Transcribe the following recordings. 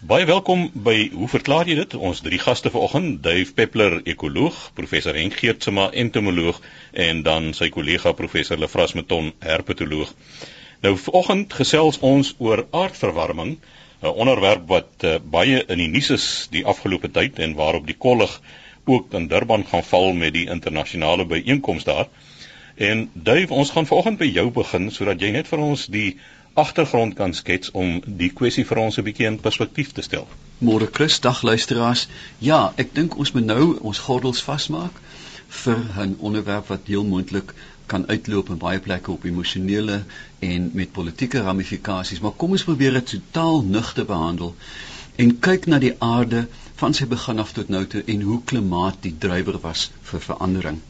Baie welkom by Hoe verklaar jy dit? Ons drie gaste vanoggend, Dave Peppler, ekoloog, professor Henk Geertsma, entomoloog en dan sy kollega professor Lefras Meton, herpetoloog. Nou vanoggend gesels ons oor aardverwarming, 'n onderwerp wat uh, baie in die nuus is die afgelope tyd en waarop die kollig ook in Durban gaan val met die internasionale byeenkoms daar. En Dave, ons gaan vanoggend by jou begin sodat jy net vir ons die agtergrond kan skets om die kwessie vir ons 'n bietjie in perspektief te stel. Môre Chris, dag luisteraars. Ja, ek dink ons moet nou ons gordels vasmaak vir 'n onderwerp wat heel moontlik kan uitloop in baie plekke op emosionele en met politieke ramifikasies, maar kom ons probeer dit totaal nugter behandel en kyk na die aarde van sy begin af tot nou toe en hoe klimaat die drywer was vir verandering.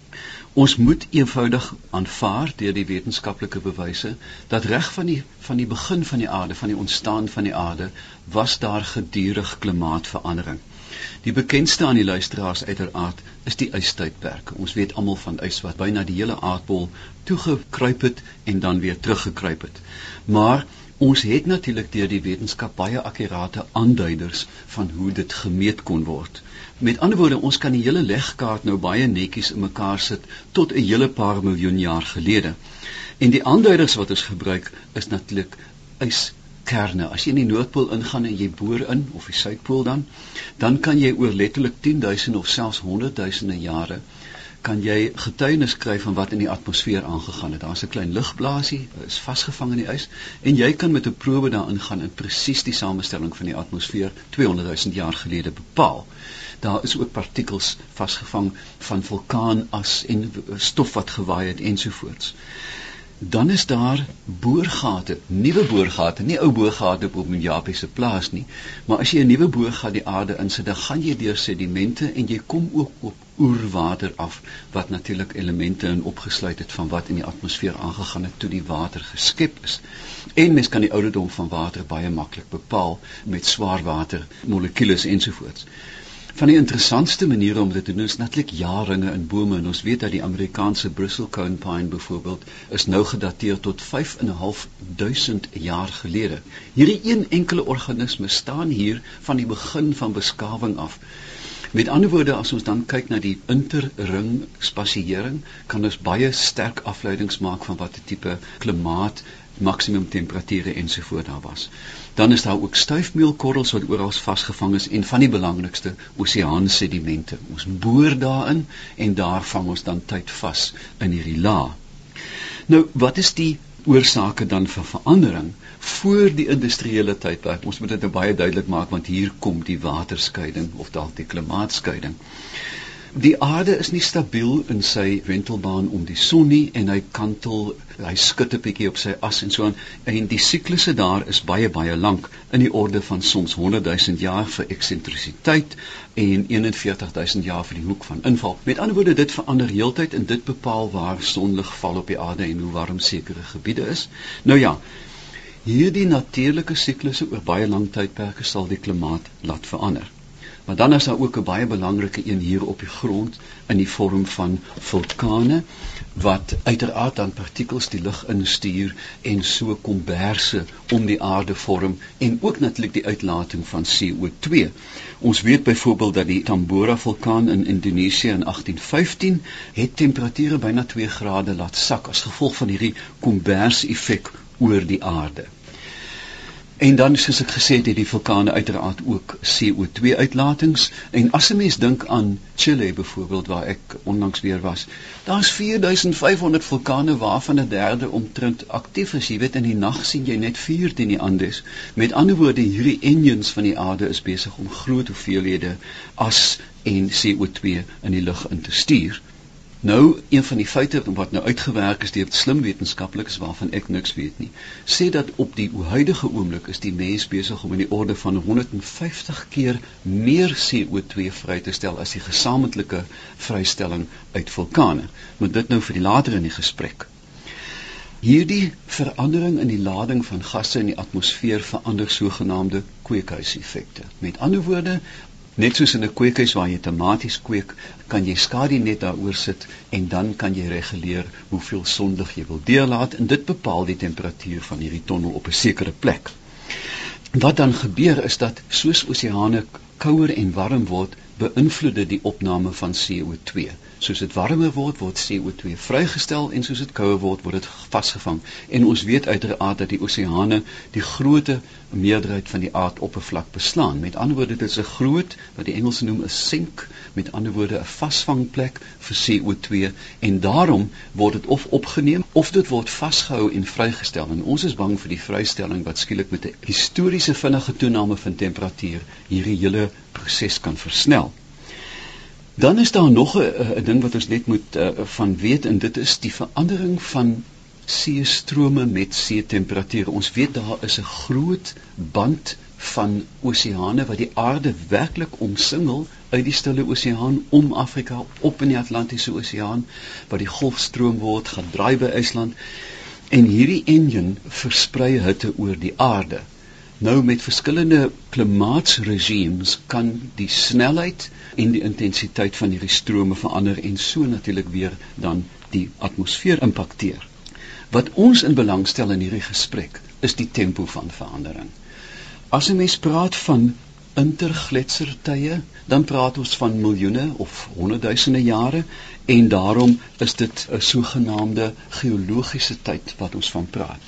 Ons moet eenvoudig aanvaar deur die wetenskaplike bewyse dat reg van die van die begin van die aarde, van die ontstaan van die aarde, was daar gedurig klimaatverandering. Die bekendste aan die luisteraars uiteraard is die ystydperke. Ons weet almal van ys wat byna die hele aardbol toegekruip het en dan weer teruggekruip het. Maar ons het natuurlik deur die wetenskap baie akkurate aanduiders van hoe dit gemeet kon word. Met ander woorde, ons kan die hele legkaart nou baie netjies in mekaar sit tot 'n hele paar miljoen jaar gelede. En die aanduidings wat ons gebruik is natuurlik yskerne. As jy in die Noordpool ingaan en jy boor in of die Suidpool dan, dan kan jy oor letterlik 10000 of selfs 100000 jare kan jy getuienis kry van wat in die atmosfeer aangegaan het. Daar's 'n klein lugblaasie, is vasgevang in die ys en jy kan met 'n probe daarin gaan en presies die samestelling van die atmosfeer 200 000 jaar gelede bepaal. Daar is ook partikels vasgevang van vulkaanas en stof wat gewaai het ensovoorts dan is daar boorgate, nuwe boorgate, nie ou boorgate op Mojapie se plaas nie, maar as jy 'n nuwe boorgat die aarde insit, dan gaan jy deur sedimente en jy kom ook op oerwater af wat natuurlik elemente in opgesluit het van wat in die atmosfeer aangegaan het toe die water geskep is. En mens kan die ouderdom van water baie maklik bepaal met swaarwater molekules ensovoorts. Van die interessantste maniere om dit te doen is natuurlik jaarringe in bome en ons weet dat die Amerikaanse bristlecone pine byvoorbeeld is nou gedateer tot 5.500 jaar gelede. Hierdie een enkele organisme staan hier van die begin van beskawing af. Met ander woorde as ons dan kyk na die interring spasiering, kan ons baie sterk afleidings maak van watter tipe klimaat maksimum temperature ensovoorts daar was. Dan is daar ook stuifmeelkorrels wat oral vasgevang is en van die belangrikste oseaansedimente. Ons boor daarin en daar vang ons dan tyd vas in hierdie laag. Nou, wat is die oorsake dan van verandering voor die industriële tydperk? Ons moet dit nou baie duidelik maak want hier kom die waterskeiding of dalk die klimaatskeiding. Die aarde is nie stabiel in sy wentelbaan om die son nie en hy kantel, hy skud 'n bietjie op sy as en so aan en die siklusse daar is baie baie lank in die orde van soms 100 000 jaar vir eksentrisiteit en 41 000 jaar vir die hoek van inval. Met ander woorde dit verander heeltyd en dit bepaal waar sonlig val op die aarde en hoe warm sekere gebiede is. Nou ja, hierdie natuurlike siklusse oor baie lang tydperke sal die klimaat laat verander. Maar dan is daar ook 'n baie belangrike een hier op die grond in die vorm van vulkane wat uiteraard dan partikels die lug instuur en so komberse om die aarde vorm en ook natuurlik die uitlating van CO2. Ons weet byvoorbeeld dat die Tambora vulkaan in Indonesië in 1815 het temperature byna 2 grade laat sak as gevolg van hierdie kombers effek oor die aarde. En dan soos ek gesê het, het die vulkane uiteraard ook CO2 uitlatings en as 'n mens dink aan Chile byvoorbeeld waar ek onlangs weer was, daar's 4500 vulkane waarvan 'n derde omtrent aktief is. Jy weet in die nag sien jy net vuur teen die Andes. Met ander woorde, hierdie engines van die aarde is besig om groot hoeveelhede as en CO2 in die lug in te stuur. Nou een van die feite wat nou uitgewerk is deur slim wetenskaplikes waarvan ek niks weet nie, sê dat op die huidige oomblik is die mens besig om in die orde van 150 keer meer CO2 vry te stel as die gesamentlike vrystelling uit vulkane. Maar dit nou vir die later in die gesprek. Hierdie verandering in die lading van gasse in die atmosfeer verander sogenaamde kweekhuiseffekte. Met ander woorde, Net soos in 'n kweekhuis waar jy tomaties kweek, kan jy skadu net daaroor sit en dan kan jy reguleer hoeveel sonlig jy wil deurlaat en dit bepaal die temperatuur van hierdie tonnel op 'n sekere plek. Wat dan gebeur is dat soos oseane kouer en warm word, beïnvloed dit die opname van CO2 soos dit warmer word word CO2 vrygestel en soos dit kouer word word dit vasgevang. En ons weet uiteraard dat die oseane die grootte meerderheid van die aardoppervlak beslaan. Met ander woorde dit is 'n groot wat die Engelse noem 'n sink met ander woorde 'n vasvangplek vir CO2 en daarom word dit of opgeneem of dit word vasgehou en vrygestel en ons is bang vir die vrystelling wat skielik met 'n historiese vinnige toename van temperatuur hierdie hele proses kan versnel Dan is daar nog 'n ding wat ons net moet uh, van weet en dit is die verandering van seestrome met seetemperature. Ons weet daar is 'n groot band van oseane wat die aarde werklik omsingel uit die Stille Oseaan om Afrika op in die Atlantiese Oseaan waar die golfstroom word gedraai by IJsland en hierdie enjin versprei hitte oor die aarde. Nou met verskillende klimaatsregimes kan die snelheid en die intensiteit van hierdie strome verander en so natuurlik weer dan die atmosfeer impakteer. Wat ons in belang stel in hierdie gesprek is die tempo van verandering. As 'n mens praat van intergletsertye, dan praat ons van miljoene of honderdduisende jare en daarom is dit 'n sogenaamde geologiese tyd wat ons van praat.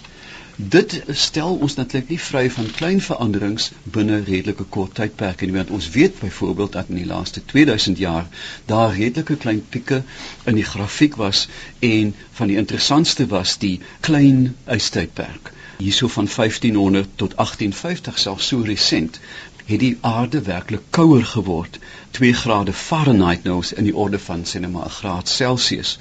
Dit stel ons natuurlik nie vry van klein veranderings binne redelike kort tydperke nie want ons weet byvoorbeeld dat in die laaste 2000 jaar daar redelike klein pieke in die grafiek was en van die interessantste was die klein ystydperk hierso van 1500 tot 1850 selfs so resent het die aarde werklik kouer geword 2 grade Fahrenheit nou in die orde van sê net maar 'n graad Celsius.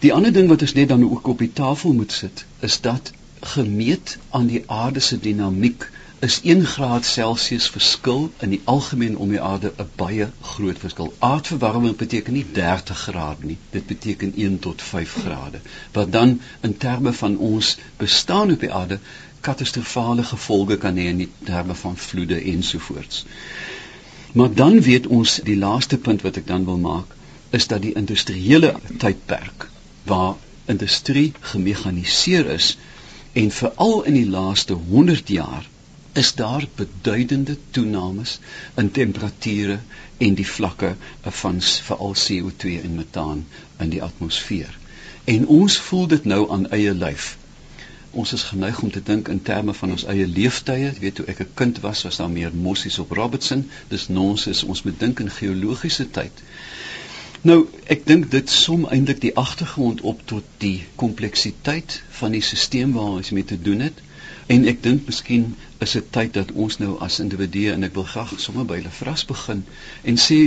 Die ander ding wat ons net dan ook op die tafel moet sit is dat gemeet aan die aarde se dinamiek is 1 graad Celsius verskil in die algemeen om die aarde 'n baie groot verskil. Aardverwarming beteken nie 30 grade nie, dit beteken 1 tot 5 grade. Wat dan in terme van ons bestaan op die aarde katastrofale gevolge kan hê in terme van vloede ensovoorts. Maar dan weet ons die laaste punt wat ek dan wil maak is dat die industriële tydperk waar industrie gemekaniseer is En veral in die laaste 100 jaar is daar beduidende toenames in temperature en die vlakke van veral CO2 en metaan in die atmosfeer. En ons voel dit nou aan eie lyf. Ons is geneig om te dink in terme van ons eie leeftye. Jy weet toe ek 'n kind was, was daar meer mossies op Robertson. Dis nonsens. Ons moet dink in geologiese tyd. Nou, ek dink dit som eintlik die agtergrond op tot die kompleksiteit van die stelsel waar ons mee te doen het. En ek dink miskien is dit tyd dat ons nou as individue en ek wil graag sommer by hulle vras begin en sê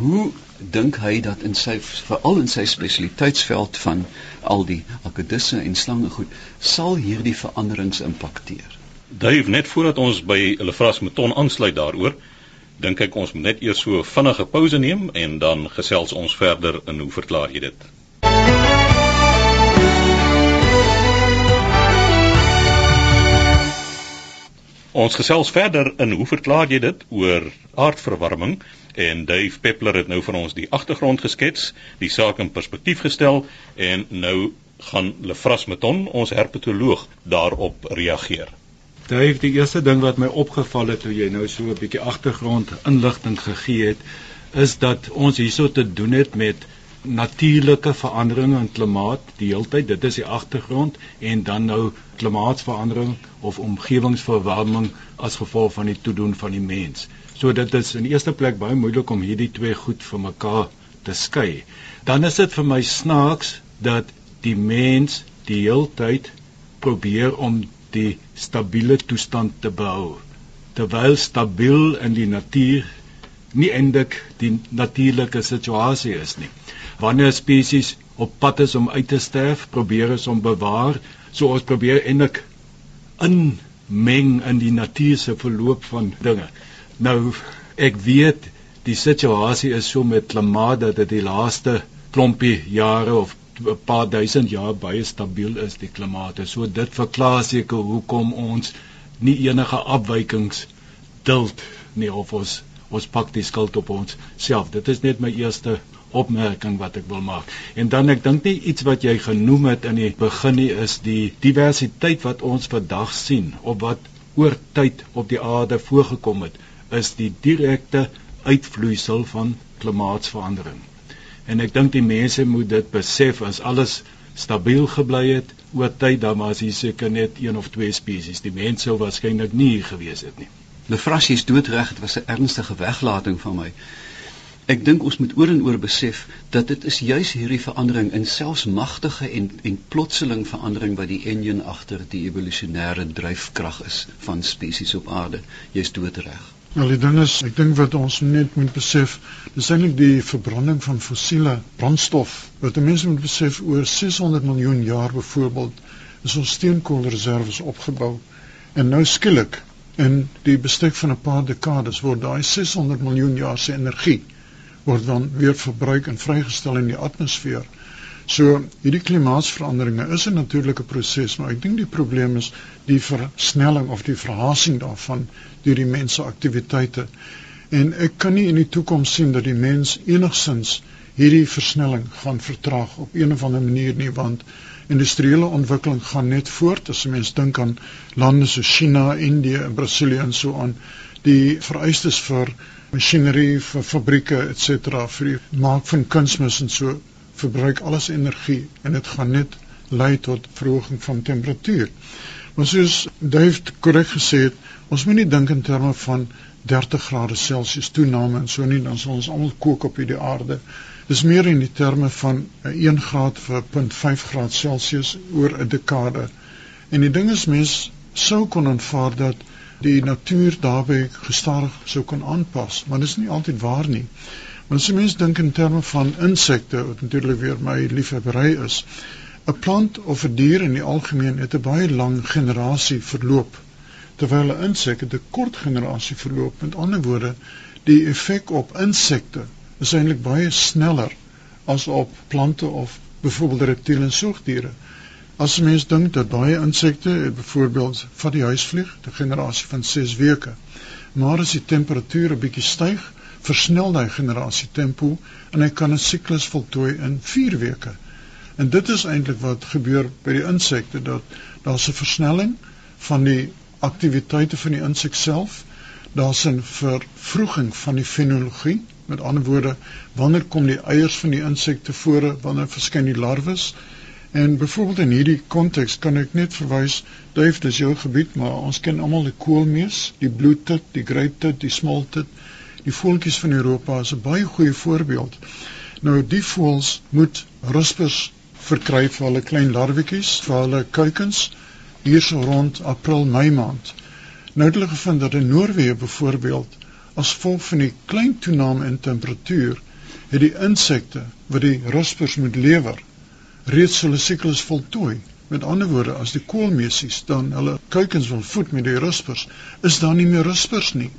hoe dink hy dat in sy veral in sy spesialiteitsveld van al die akedisse en slange goed sal hierdie veranderings impakteer. Dave net voordat ons by hulle vras met ton aansluit daaroor dink ek ons moet net eers so vinnige pouse neem en dan gesels ons verder in hoe verklaar jy dit? Ons gesels verder in hoe verklaar jy dit oor aardverwarming en Dave Peppler het nou vir ons die agtergrond geskets, die saak in perspektief gestel en nou gaan Lefras Meton, ons herpetoloog, daarop reageer. Dave, die eerste ding wat my opgeval het toe jy nou so 'n bietjie agtergrond inligting gegee het, is dat ons hierso te doen het met natuurlike veranderinge in klimaat die heeltyd. Dit is die agtergrond en dan nou klimaatsverandering of omgewingsverwarming as gevolg van die toedoen van die mens. So dit is in eerste plek baie moeilik om hierdie twee goed van mekaar te skei. Dan is dit vir my snaaks dat die mens die heeltyd probeer om die stabiele toestand te behou terwyl stabiel in die natuur nie eintlik die natuurlike situasie is nie wanneer spesies op pad is om uit te sterf probeer ons om bewaar so ons probeer eintlik inmeng in die natuur se verloop van dinge nou ek weet die situasie is so met klimaat dat dit die laaste klompie jare of 'n paar duisend jaar baie stabiel is die klimaat. So dit verklaar seker hoekom ons nie enige afwykings duld nie of ons ons pak die skuld op ons self. Dit is net my eerste opmerking wat ek wil maak. En dan ek dink nie iets wat jy genoem het in die begin nie is die diversiteit wat ons vandag sien of wat oor tyd op die aarde voorgekom het, is die direkte uitvloeisel van klimaatsverandering. En ek dink die mense moet dit besef as alles stabiel gebly het oor tyd dan was hier seker net een of twee spesies. Die mense sou waarskynlik nie hier gewees het nie. Lefrasie is doodreg, dit was 'n ernstige weglating van my. Ek dink ons moet oor en oor besef dat dit is juis hierdie verandering in selfs magtige en en plotseling verandering wat die enjin agter die evolusionêre dryfkrag is van spesies op aarde. Jy's doodreg. Wel die ding is, ek dink wat ons net moet besef, dis eintlik die verbranding van fossiele brandstof. Wat mense moet besef oor 600 miljoen jaar byvoorbeeld is ons steenkoolreserwes opgebou en nou skielik in die bestek van 'n paar dekades word daai 600 miljoen jaar se energie word dan weer verbruik en vrygestel in die atmosfeer. So hierdie klimaatsveranderinge is 'n natuurlike proses, maar ek dink die probleem is die versnelling of die verhasing daarvan deur die mens se aktiwiteite. En ek kan nie in die toekoms sien dat die mens enigsins hierdie versnelling gaan vertraag op een of ander manier nie want industriële ontwikkeling gaan net voort as mens dink aan lande so China, Indië en Brasilië en so aan die vereistes vir masjinerie vir fabrieke ens vir die maak van kunsmis en so verbruik alles energie en dit gaan net lei tot verhoging van temperatuur. Maar soos Dave korrek gesê het, Ons moet nie dink in terme van 30 grade Celsius toename en so nie, dan sal ons almal kook op hierdie aarde. Dis meer in die terme van 1 graad vir 0.5 graad Celsius oor 'n dekade. En die ding is mens sou kon aanvaar dat die natuur daarbey gestadig sou kon aanpas, maar dit is nie altyd waar nie. Want as jy mens dink in terme van insekte, wat natuurlik weer my liefhebbery is, 'n plant of 'n dier in die algemeen het 'n baie lang generasie verloop terwyl 'n insek 'n kort generasie verloop. Met ander woorde, die effek op insekte is eintlik baie sneller as op plante of byvoorbeeld reptiele en soogdiere. As mens dink dat baie insekte, byvoorbeeld van die huisvlieg, 'n generasie van 6 weke, maar as die temperatuur 'n bietjie styg, versnel daai generasie tempo en hy kan 'n siklus voltooi in 4 weke. En dit is eintlik wat gebeur by die insekte dat daar's 'n versnelling van die aktiwiteite van die insek self. Daar's 'n vervroeging van die fenologie. Met ander woorde, wanneer kom die eiers van die insek tevore, wanneer verskyn die larwes? En byvoorbeeld in hierdie konteks kan ek net verwys, duif dis jou gebied, maar ons ken almal die koolmees, die bloedtit, die greiptit, die smoltit. Die voeltjies van Europa is 'n baie goeie voorbeeld. Nou die voëls moet ruspers verkry vir hulle klein larwetjies, vir hulle kuikens hier so rond April Mei maand. Nou het hulle gevind dat in Noorwe byvoorbeeld as gevolg van die klein toename in temperatuur het die insekte wat die ruspers moet lewer reeds hulle siklus voltooi. Met ander woorde, as die koolmeesies dan hulle kuikens wil voed met die ruspers, is daar nie meer ruspers nie.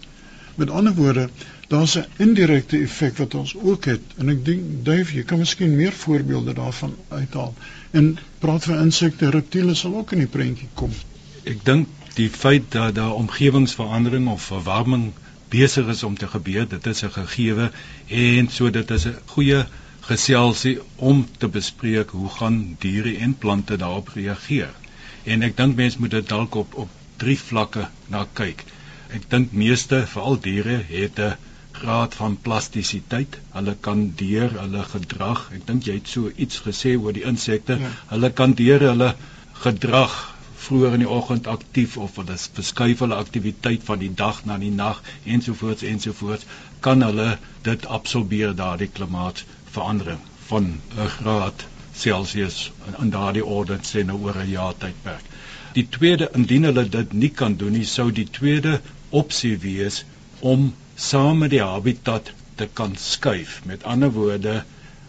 Met ander woorde, daar's 'n indirekte effek wat ons ook het en ek dink Dave, jy kan miskien meer voorbeelde daarvan uithaal. En praat van insekte, reptiele sal ook in die prentjie kom. Ek dink die feit dat daar omgewingsverandering of verwarming besig is om te gebeur, dit is 'n gegewe en so dit is 'n goeie geselsie om te bespreek hoe gaan diere en plante daarop reageer. En ek dink mense moet dit dalk op op drie vlakke na kyk. Ek dink meeste veral diere het 'n graad van plastisiteit. Hulle kan deur hulle gedrag, ek dink jy het so iets gesê oor die insekte, ja. hulle kan deur hulle gedrag vroeër in die oggend aktief of hulle verskuif hulle aktiwiteit van die dag na die nag ensovoorts ensovoorts kan hulle dit absorbeer daardie klimaatsverandering van 'n graad Celsius in daardie orde sê nou oor 'n jaar tydperk. Die tweede indien hulle dit nie kan doen nie, sou die tweede opsie wees om saam met die habitat te kan skuif. Met ander woorde,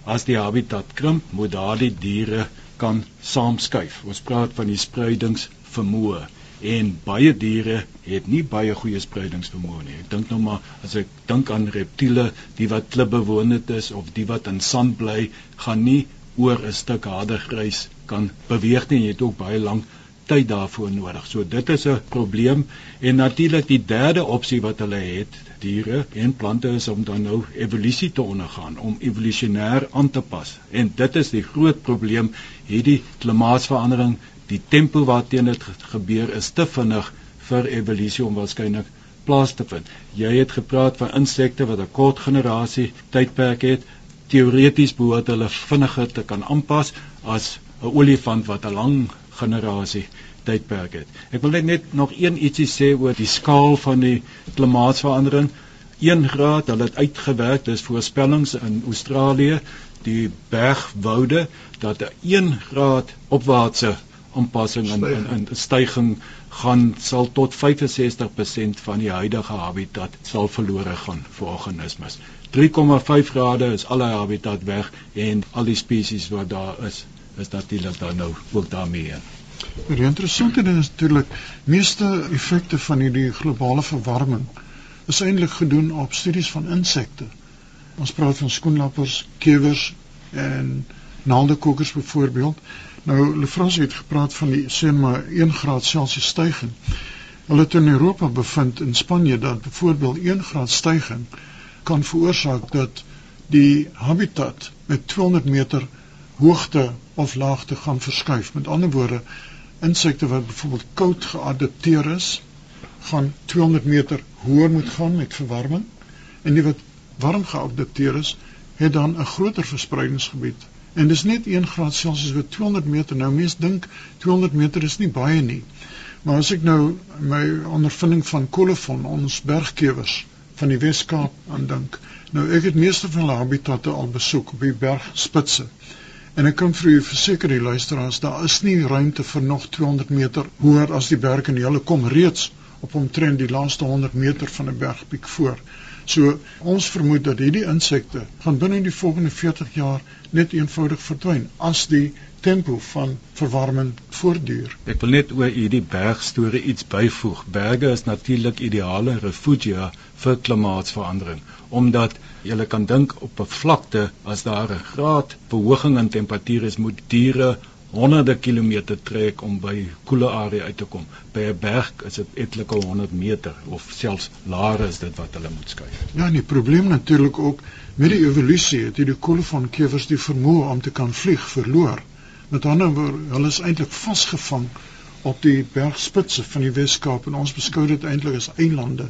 as die habitat krimp, moet daardie diere kan saamskuif. Ons praat van die spreidingsvermoë en baie diere het nie baie goeie spreidingsvermoë nie. Ek dink nou maar as ek dink aan reptiele, die wat klibbewonend is of die wat in sand bly, gaan nie oor 'n stuk harde grys kan beweeg nie. Jy het ook baie lank tyd daarvoor nodig. So dit is 'n probleem en natuurlik die derde opsie wat hulle het, diere en plante is om dan nou evolusie te ondergaan, om evolusionêr aan te pas. En dit is die groot probleem, hierdie klimaatsverandering, die tempo waarteen dit gebeur is te vinnig vir evolusie om waarskynlik plaas te vind. Jy het gepraat van insekte wat 'n kort generasie tydperk het. Teoreties behoort hulle vinniger te kan aanpas as 'n olifant wat 'n lang generasie tydperk het. Ek wil net nog een ietsie sê oor die skaal van die klimaatsverandering. 1 graad, hulle het uitgewerk, dis voorspellings in Australië, die bergwoude dat 'n 1 graad opwaartse aanpassing in in, in styging gaan sal tot 65% van die huidige habitat sal verlore gaan vir organismes. 3,5 grade is alle habitat weg en al die spesies wat daar is is natuurlik dan nou ook daarmee. Die interessante ding is natuurlik meeste effekte van hierdie globale verwarming is eintlik gedoen op studies van insekte. Ons praat van skoenlappers, kewers en naaldekokers byvoorbeeld. Nou Lefrans het gepraat van die sê maar 1 graad Celsius styging. Hulle het in Europa bevind in Spanje dat byvoorbeeld 1 graad styging kan veroorsaak dat die habitat met 200 meter hoogte of laagte gaan verskuif. Met ander woorde, insekte wat byvoorbeeld koud geadapteer is, gaan 200 meter hoër moet gaan met verwarming en die wat warm geadapteer is, het dan 'n groter verspreidingsgebied En dis net 1 graad Celsius wat 200 meter. Nou mense dink 200 meter is nie baie nie. Maar as ek nou my ondervinding van kolofon ons bergkewers van die Wes-Kaap aandink. Nou ek het meeste van hulle habitatte al besoek op die bergspitse. En ek kan vir u verseker die luisteraars, daar is nie ruimte vir nog 200 meter hoër as die berg en hulle kom reeds op omtrent die laaste 100 meter van 'n bergpiek voor. So ons vermoed dat hierdie insekte gaan binne die volgende 40 jaar net eenvoudig verdwyn as die tempo van verwarming voortduur. Ek wil net oor hierdie bergstorie iets byvoeg. Berge is natuurlik ideale refugia vir klimaatsverandering omdat jy kan dink op 'n vlakte as daar 'n graad verhoging in temperatuur is, moet diere honderde kilometer trek om by koele area uit te kom. By 'n berg is dit etlike 100 meter of selfs laer is dit wat hulle moet skuif. Ja, en die probleem natuurlik ook met die evolusie het hierdie kolefonkewers die vermoë om te kan vlieg verloor. Met ander woorde, hulle is eintlik vasgevang op die bergspitse van die Weskaap en ons beskou dit eintlik as eilande.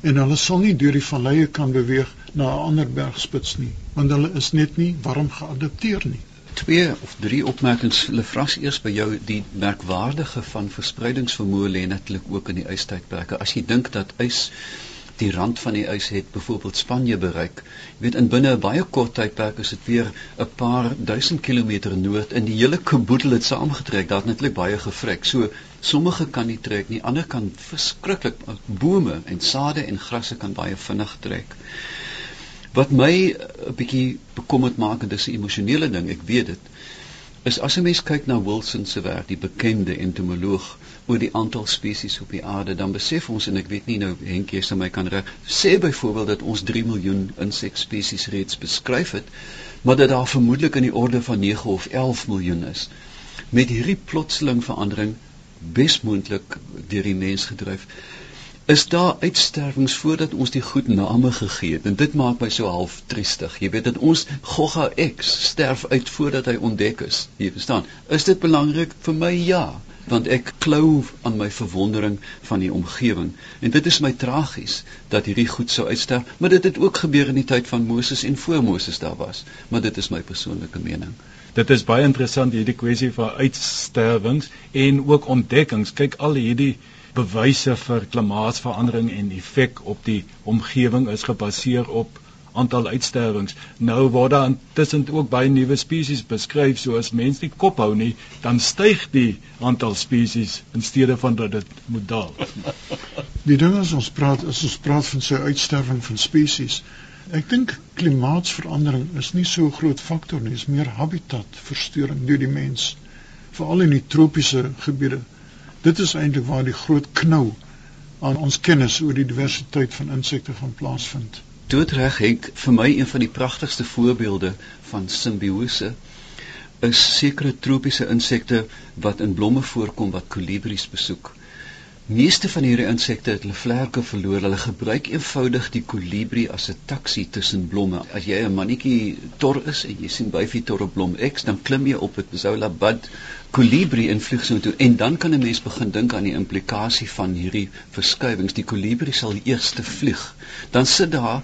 En hulle sal nie deur die valleie kan beweeg na 'n ander bergspits nie, want hulle is net nie warm geadapteer nie twee of drie opmerkings. Lefras eers by jou die merkwaardige van verspreidingsvermoë lê natuurlik ook in die ystydperke as jy dink dat ys die rand van die ys het byvoorbeeld Spanje bereik jy weet in binne 'n baie kort tydperk is dit weer 'n paar duisend kilometer noord in die hele kaboedel het saamgetrek. Daar het natuurlik baie gevrek so sommige kan nie trek nie ander kan verskriklik bome en sade en grasse kan baie vinnig trek Wat my 'n bietjie bekommerd maak en dis 'n emosionele ding, ek weet dit, is as 'n mens kyk na Wilson se werk, die bekende entomoloog oor die aantal spesies op die aarde, dan besef ons en ek weet nie nou Henkie se my kan reg sê byvoorbeeld dat ons 3 miljoen insekspesies reeds beskryf het, maar dat daar vermoedelik in die orde van 9 of 11 miljoen is. Met hierdie plotseling verandering besmoontlik deur die mens gedryf is daar uitsterwings voordat ons die goed name gegee het? En dit maak my so half triestig. Jy weet dat ons Gogga X sterf uit voordat hy ontdek is. Jy verstaan? Is dit belangrik? Vir my ja want ek klou aan my verwondering van die omgewing. En dit is my tragies dat hierdie goed sou uitsterf maar dit het ook gebeur in die tyd van Moses en voor Moses daar was. Maar dit is my persoonlike mening. Dit is baie interessant hierdie kwessie van uitsterwings en ook ontdekkings. Kyk al hierdie bewyse vir klimaatsverandering en effek op die omgewing is gebaseer op aantal uitsterwings. Nou word daar intussen ook baie nuwe spesies beskryf, so as mens nie kop hou nie, dan styg die aantal spesies in steede van dat dit moet daal. Die ding is ons praat as ons praat van sy uitsterwing van spesies. Ek dink klimaatsverandering is nie so 'n groot faktor nie, is meer habitatversteuring deur die mens, veral in die tropiese gebiede. Dit is eintlik waar die groot knou aan ons kennis oor die diversiteit van insekte van plaasvind. Doodreg Henk, vir my een van die pragtigste voorbeelde van simbiose is sekere tropiese insekte wat in blomme voorkom wat kolibries besoek. Meeste van hierdie insekte het hulle vlerke verloor. Hulle gebruik eenvoudig die kolibrie as 'n taxi tussen blomme. As jy 'n mannetjie tor is en jy sien byfie tor op blom X, dan klim jy op dit Zola bud kolibrie en vlieg so toe en dan kan 'n mens begin dink aan die implikasie van hierdie verskuiwings. Die kolibrie sal die eerste vlieg. Dan sit daar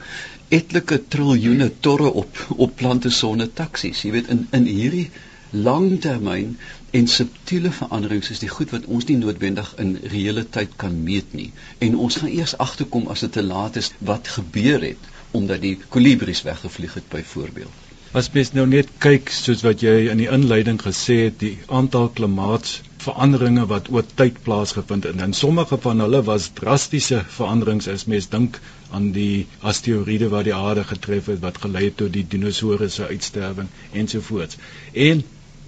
etlike triljoene torre op op plante sonder taksies. Jy weet in in hierdie langtermyn en subtiele veranderings is die goed wat ons nie noodwendig in reële tyd kan meet nie en ons gaan eers agterkom as dit te laat is wat gebeur het omdat die kolibries weggevlieg het byvoorbeeld. As mens nou net kyk soos wat jy in die inleiding gesê het, die aantal klimaatsveranderinge wat oor tyd plaasgevind het en sommige van hulle was drastiese veranderings as mens dink aan die asteroïde wat die aarde getref het wat gelei het tot die dinosourus se uitsterwing ensovoorts. En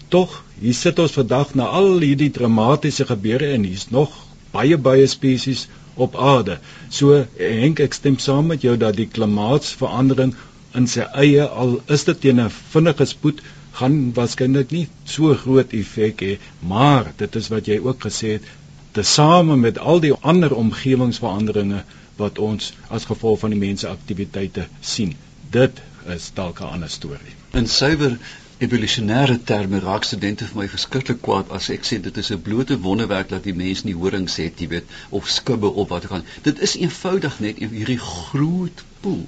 tog hier sit ons vandag na al hierdie dramatiese gebeure en hier's nog baie baie spesies op aarde. So Henk, ek stem saam met jou dat die klimaatsverandering in sy eie al is dit teen 'n vinnige spoed gaan waarskynlik nie so groot effek hê, maar dit is wat jy ook gesê het, tesame met al die ander omgewingsveranderinge wat ons as gevolg van die mense aktiwiteite sien. Dit is dalk 'n ander storie. In suiwer evolusionêre terme raak studente vir my verskriklik kwaad as ek sê dit is 'n blote wonderwerk dat die mens nie horings het, jy weet, of skubbe of wat ook al. Dit is eenvoudig net hierdie groot poel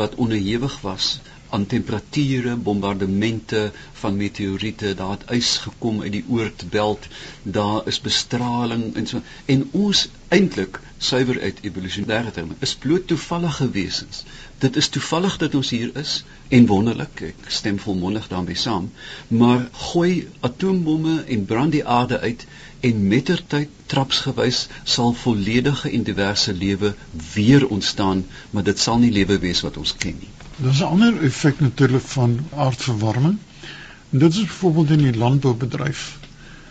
wat onderhewig was aan temperature, bombardemente van meteoriete, daar het ys gekom uit die oortbelt, daar is bestraling en so en ons eintlik suiwer uit evolusionêre terme is bloot toevallige wesens. Dit is toevallig dat ons hier is en wonderlik, ek stem volmondig daarmee saam, maar gooi atoombomme en brand die aarde uit en mettertyd trapsgewys sal volledige en diverse lewe weer ontstaan, maar dit sal nie lewe wees wat ons ken nie. Daar's 'n ander effek natuurlik van aardverwarming. En dit is byvoorbeeld in die landboubedryf.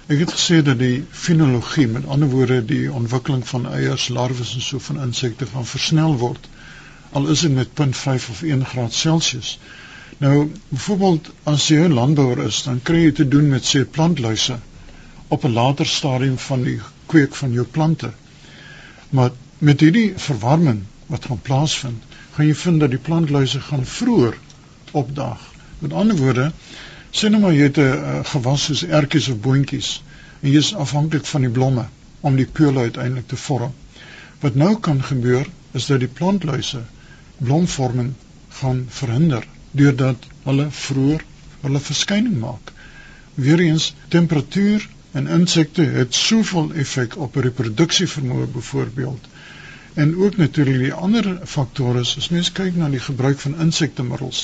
Ek het gesê dat die fenologie, met ander woorde die ontwikkeling van eiers, larwes en so van insekte gaan versnel word. Al is dit met 0.5 of 1 graad Celsius. Nou, byvoorbeeld as jy 'n landbouer is, dan kry jy te doen met sê plantluise op 'n later stadium van die kweek van jou plante. Maar met hierdie verwarming wat gaan plaasvind, gaan jy vind dat die plantluise gaan vroeër opdaag. Met ander woorde, sê nou maar jy het 'n gewas soos ertjies of boontjies en jy is afhanklik van die blomme om die peule uiteindelik te vorm. Wat nou kan gebeur is dat die plantluise blomvorming gaan verhinder deurdat hulle vroeër hulle verskyning maak. Weereens temperatuur en insekte het soveel effek op reproduksievermoë byvoorbeeld En ook natuurlik die ander faktore as mens kyk na die gebruik van insektemiddels,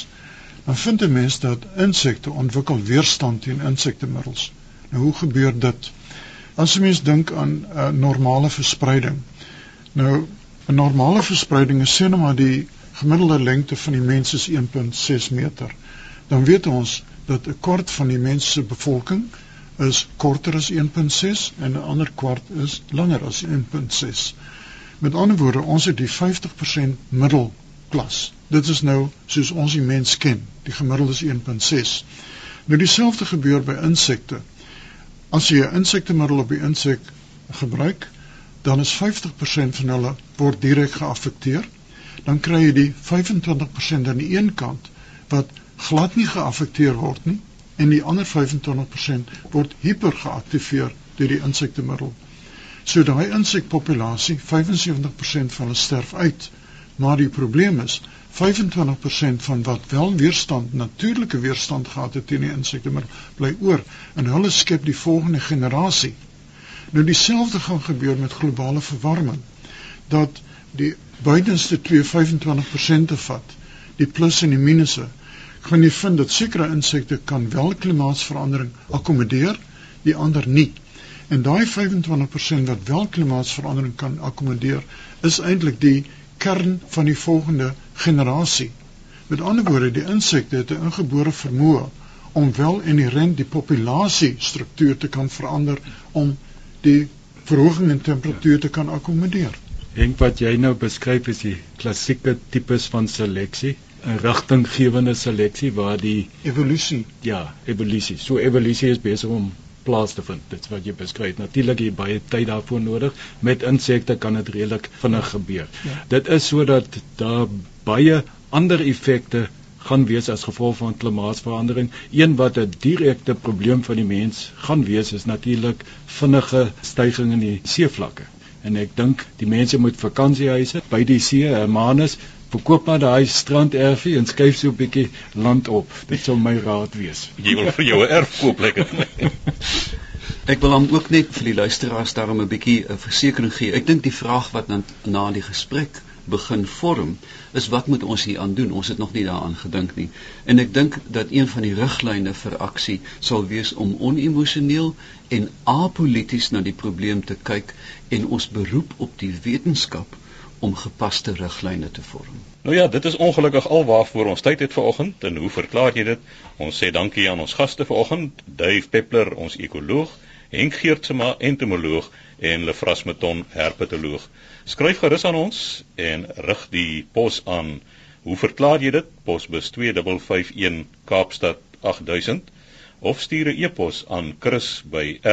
dan vind 'n mens dat insekte ontwikkel weerstand teen insektemiddels. Nou hoe gebeur dit? As 'n mens dink aan 'n uh, normale verspreiding. Nou 'n normale verspreiding is sê net maar die gemiddelde lengte van die mens is 1.6 meter. Dan weet ons dat 'n kwart van die mens se bevolking is korter as 1.6 en 'n ander kwart is langer as 1.6. Met ander woorde, ons het die 50% middelklas. Dit is nou soos ons die mens ken. Die gemiddelde is 1.6. Nou dieselfde gebeur by insekte. As jy 'n insektemiddel op die insek gebruik, dan is 50% van hulle word direk geaffekteer. Dan kry jy die 25% aan die een kant wat glad nie geaffekteer word nie en die ander 25% word hipergeaktiveer deur die insektemiddel. So daai insekpopulasie, 75% van hulle sterf uit. Maar die probleem is 25% van wat wel weerstand, natuurlike weerstand gehad het teen die insekte, maar bly oor en hulle skep die volgende generasie. Nou dieselfde gaan gebeur met globale verwarming dat die buitenste 2.25% te vat, die plus en die minusse. Gaan jy vind dat sekere insekte kan wel klimaatsverandering akkommodeer, die ander nie. En daai 25% wat wel klimaatsverandering kan akkommodeer, is eintlik die kern van die volgende generasie. Met ander woorde, die insekte het 'n ingebore vermoë om wel inherent die populasiestruktuur te kan verander om die verhoging in temperatuur te kan akkommodeer. Dink wat jy nou beskryf is die klassieke tipes van seleksie, 'n rigtinggewende seleksie waar die evolusie, ja, evolusie. So evolusie is besig om plaas te vind. Dit is wat jy beskryf. Natuurlik jy baie tyd daarvoor nodig. Met insekte kan dit redelik vinnig gebeur. Ja. Dit is sodat daar baie ander effekte gaan wees as gevolg van klimaatsverandering. Een wat 'n direkte probleem van die mens gaan wees is natuurlik vinnige stygings in die seevlakke. En ek dink die mense moet vakansiehuise by die see, Hermanus, verkoop maar daai stranderfie en skuif so 'n bietjie land op. Dit sou my raad wees. Jy wil vir jou 'n erf koop lekker. Ek wil hom ook net vir die luisteraars daarom 'n bietjie 'n versekering gee. Ek dink die vraag wat na, na die gesprek begin vorm is wat moet ons hier aan doen? Ons het nog nie daaraan gedink nie. En ek dink dat een van die riglyne vir aksie sal wees om onemosioneel en apolities na die probleem te kyk en ons beroep op die wetenskap om gepaste riglyne te vorm. Nou ja, dit is ongelukkig alwaarvoor ons tyd het vanoggend en hoe verklaar jy dit? Ons sê dankie aan ons gaste vanoggend, Dave Peppler, ons ekoloog, Henk Geertsma, entomoloog en Lefras Meton, herpetoloog. Skryf gerus aan ons en rig die pos aan. Hoe verklaar jy dit? Posbus 2551 Kaapstad 8000 of stuur 'n e-pos aan chris@rsg.co.za.